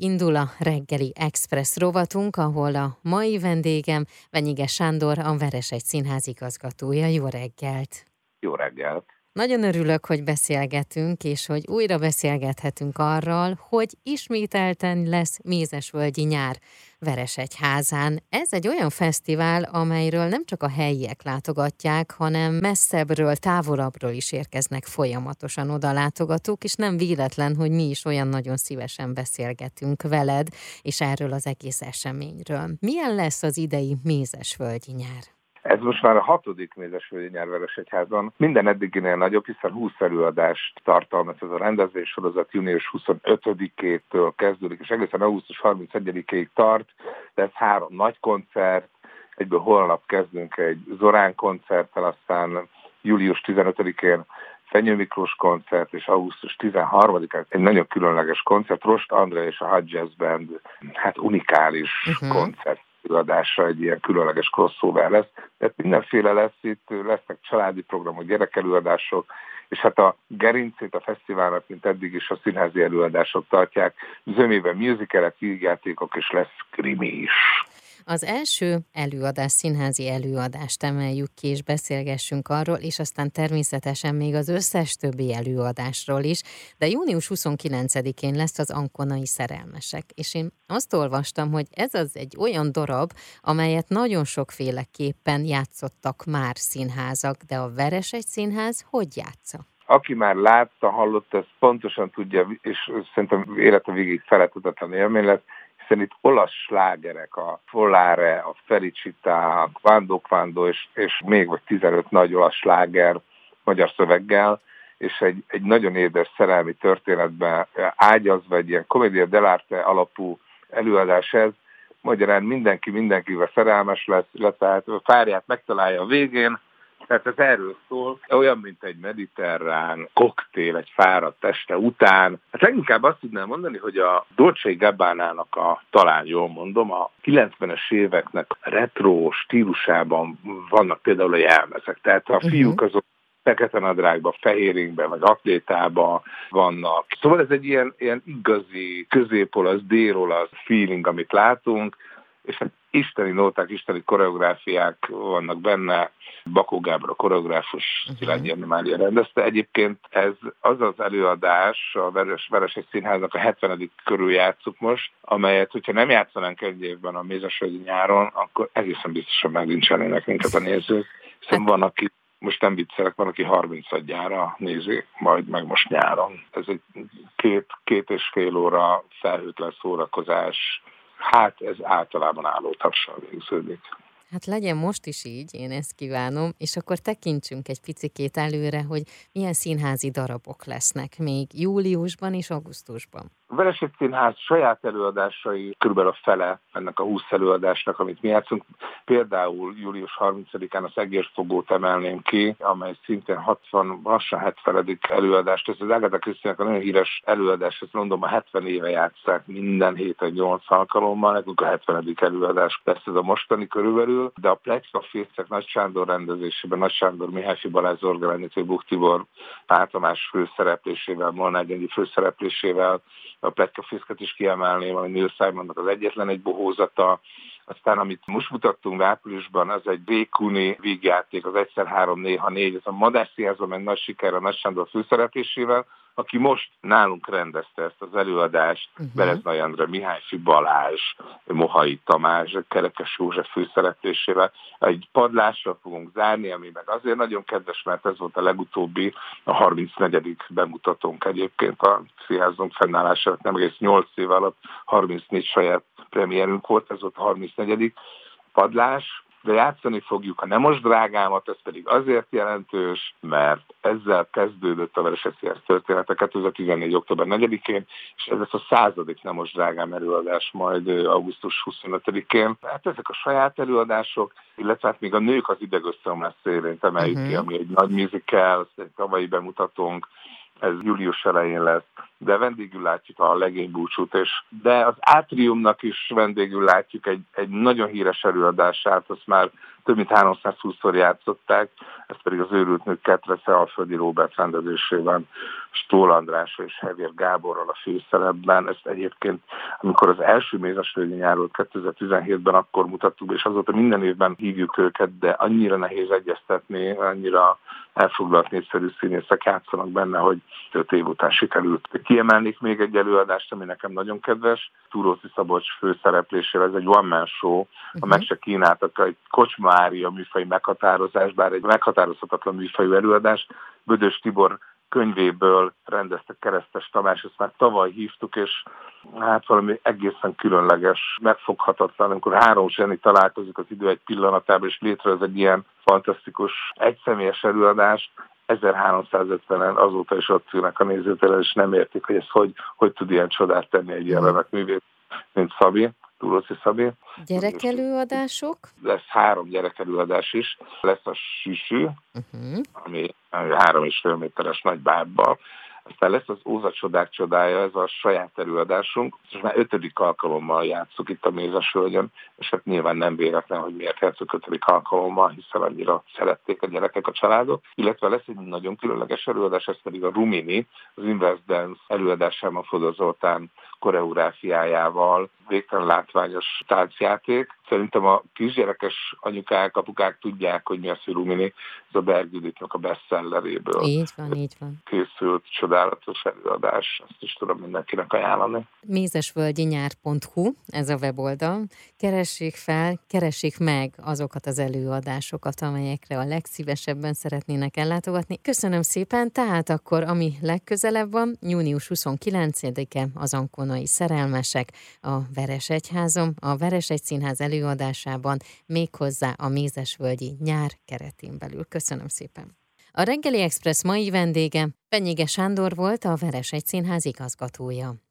Indul a reggeli Express rovatunk, ahol a mai vendégem Venyige Sándor, a Veresegy Színház igazgatója. Jó reggelt! Jó reggelt! Nagyon örülök, hogy beszélgetünk, és hogy újra beszélgethetünk arról, hogy ismételten lesz Mézesvölgyi nyár Veresegyházán. Ez egy olyan fesztivál, amelyről nem csak a helyiek látogatják, hanem messzebbről, távolabbról is érkeznek folyamatosan oda látogatók, és nem véletlen, hogy mi is olyan nagyon szívesen beszélgetünk veled, és erről az egész eseményről. Milyen lesz az idei Mézesvölgyi nyár? Ez most már a hatodik Mézesvölgyi Nyárveres Egyházban. Minden eddiginél nagyobb, hiszen 20 előadást tartalmaz ez a rendezés sorozat június 25-től kezdődik, és egészen augusztus 31-ig tart, de ez három nagy koncert, egyből holnap kezdünk egy Zorán koncerttel, aztán július 15-én Fenyő Miklós koncert, és augusztus 13-án egy nagyon különleges koncert, Rost André és a Hot Jazz Band, hát unikális uh-huh. koncert előadása egy ilyen különleges crossover lesz. Tehát mindenféle lesz itt, lesznek családi programok, gyerekelőadások, és hát a gerincét a fesztiválnak, mint eddig is a színházi előadások tartják, zömében musicalek, játékok, és lesz krimi is. Az első előadás, színházi előadást emeljük ki, és beszélgessünk arról, és aztán természetesen még az összes többi előadásról is, de június 29-én lesz az Ankonai Szerelmesek, és én azt olvastam, hogy ez az egy olyan darab, amelyet nagyon sokféleképpen játszottak már színházak, de a Veres egy színház hogy játsza? aki már látta, hallotta, ezt pontosan tudja, és szerintem élete végig felejthetetlen élmény lesz, hiszen itt olasz slágerek, a Follare, a Felicita, a Quando Quando, és, és még vagy 15 nagy olasz sláger magyar szöveggel, és egy, egy nagyon édes szerelmi történetben ágyazva egy ilyen komédia dell'arte alapú előadás ez, magyarán mindenki mindenkivel szerelmes lesz, illetve a fárját megtalálja a végén, tehát ez erről szól, olyan, mint egy mediterrán koktél egy fáradt este után. Hát leginkább azt tudnám mondani, hogy a Dolce Gabbana-nak a, talán jól mondom, a 90-es éveknek retro stílusában vannak például a jelmezek. Tehát a uh-huh. fiúk azok fekete nadrágba, fehéringbe, vagy atlétába vannak. Szóval ez egy ilyen, ilyen igazi középolasz, délolasz feeling, amit látunk, és hát isteni nóták, isteni koreográfiák vannak benne, Bakó Gábor a koreográfus, uh-huh. Szilágyi Mária rendezte. Egyébként ez az az előadás, a Veres, Veresek Színháznak a 70. körül játszuk most, amelyet, hogyha nem játszanánk egy évben a Mézesvölgyi nyáron, akkor egészen biztosan megnincsenének minket a nézők. Hiszen van, aki most nem viccelek, van, aki 30 gyára nézi, majd meg most nyáron. Ez egy két, két és fél óra felhőtlen szórakozás, hát ez általában álló tapsal végződik. Hát legyen most is így, én ezt kívánom, és akkor tekintsünk egy picikét előre, hogy milyen színházi darabok lesznek még júliusban és augusztusban. A Vereség Színház saját előadásai körülbelül a fele ennek a 20 előadásnak, amit mi játszunk. Például július 30-án az Egérfogót emelném ki, amely szintén 60, lassan 70. előadást. Ez az Agatha christie a nagyon híres előadás, ezt mondom, a 70 éve játszák minden héten 8 alkalommal, nekünk a 70. előadás lesz ez a mostani körülbelül, de a Plexa Fészek Nagy Sándor rendezésében, Nagy Sándor Mihály Balázs Zorgalányítő Buktibor Pál Tamás főszereplésével, Molnár főszereplésével, a pletkafészket is kiemelném, ami Neil Simonnak az egyetlen egy bohózata, aztán, amit most mutattunk áprilisban, az egy Békuni vígjáték, az egyszer három, néha négy, ez a Madásziázban meg nagy siker a Nagy Sándor főszereplésével, aki most nálunk rendezte ezt az előadást, uh-huh. Berez Nagy Mihály Balázs, Mohai Tamás, Kerekes József főszereplésével. Egy padlással fogunk zárni, ami meg azért nagyon kedves, mert ez volt a legutóbbi, a 34. bemutatónk egyébként a színházunk fennállása, nem egész 8 év alatt 34 saját premierünk volt, ez volt a 34. padlás, de játszani fogjuk a Nemos drágámat, ez pedig azért jelentős, mert ezzel kezdődött a Vereseszélyes története 2014. október 4-én, és ez lesz a századik Nemos drágám előadás majd augusztus 25-én. Hát ezek a saját előadások, illetve hát még a nők az idegösszeomlás szélén emeljük uh-huh. ki, ami egy nagy musical, ezt egy tavalyi bemutatónk, ez július elején lesz, de vendégül látjuk a legénybúcsút, és de az átriumnak is vendégül látjuk egy, egy nagyon híres előadását, azt már több mint 320-szor játszották, ez pedig az őrült nők ketrece Alföldi Róbert rendezésében, Stól András és Hevér Gáborral a főszerepben. Ezt egyébként, amikor az első Mézes nyáról 2017-ben akkor mutattuk, és azóta minden évben hívjuk őket, de annyira nehéz egyeztetni, annyira elfoglalt népszerű színészek játszanak benne, hogy öt év után sikerült. Kiemelnék még egy előadást, ami nekem nagyon kedves, Túróci Szabolcs főszereplésével, ez egy one-man show, uh-huh. a meg se kínáltak egy kocsmária műfai meghatározás, bár egy meghatározhatatlan műfajú előadás. Bödös Tibor könyvéből rendezte Keresztes Tamás, ezt már tavaly hívtuk, és hát valami egészen különleges, megfoghatatlan, amikor három zseni találkozik az idő egy pillanatában, és létrez egy ilyen fantasztikus egyszemélyes előadást, 1350-en azóta is ott ülnek a nézőtelen, és nem értik, hogy ez hogy, hogy tud ilyen csodát tenni egy ilyen remek művész, mint Szabi. Túloszi Szabi. Gyerekelőadások? Lesz három gyerekelőadás is. Lesz a Süsű, uh-huh. ami három és fél méteres nagy bábbal. Aztán lesz az Óza Csodák Csodája, ez a saját előadásunk. És már ötödik alkalommal játszuk itt a Mézes Hölgyön, és hát nyilván nem véletlen, hogy miért játszunk ötödik alkalommal, hiszen annyira szerették a gyerekek a családok. Illetve lesz egy nagyon különleges előadás, ez pedig a Rumini, az Inverse Dance előadásában Fodor Zoltán koreográfiájával, végtelen látványos táncjáték. Szerintem a kisgyerekes anyukák, apukák tudják, hogy mi a Rumini, ez a Bergüdiknek a bestselleréből. Így van, így van. Készült csodálatos előadás, ezt is tudom mindenkinek ajánlani. Mézesvölgyinyár.hu, ez a weboldal. Keressék fel, keressék meg azokat az előadásokat, amelyekre a legszívesebben szeretnének ellátogatni. Köszönöm szépen, tehát akkor ami legközelebb van, június 29-e az Ankonai Szerelmesek a Egyházom, a Egy Színház előadásában méghozzá a Mézesvölgyi nyár keretén belül. Köszönöm szépen! A reggeli Express mai vendége Penyige Sándor volt a Egy Színház igazgatója.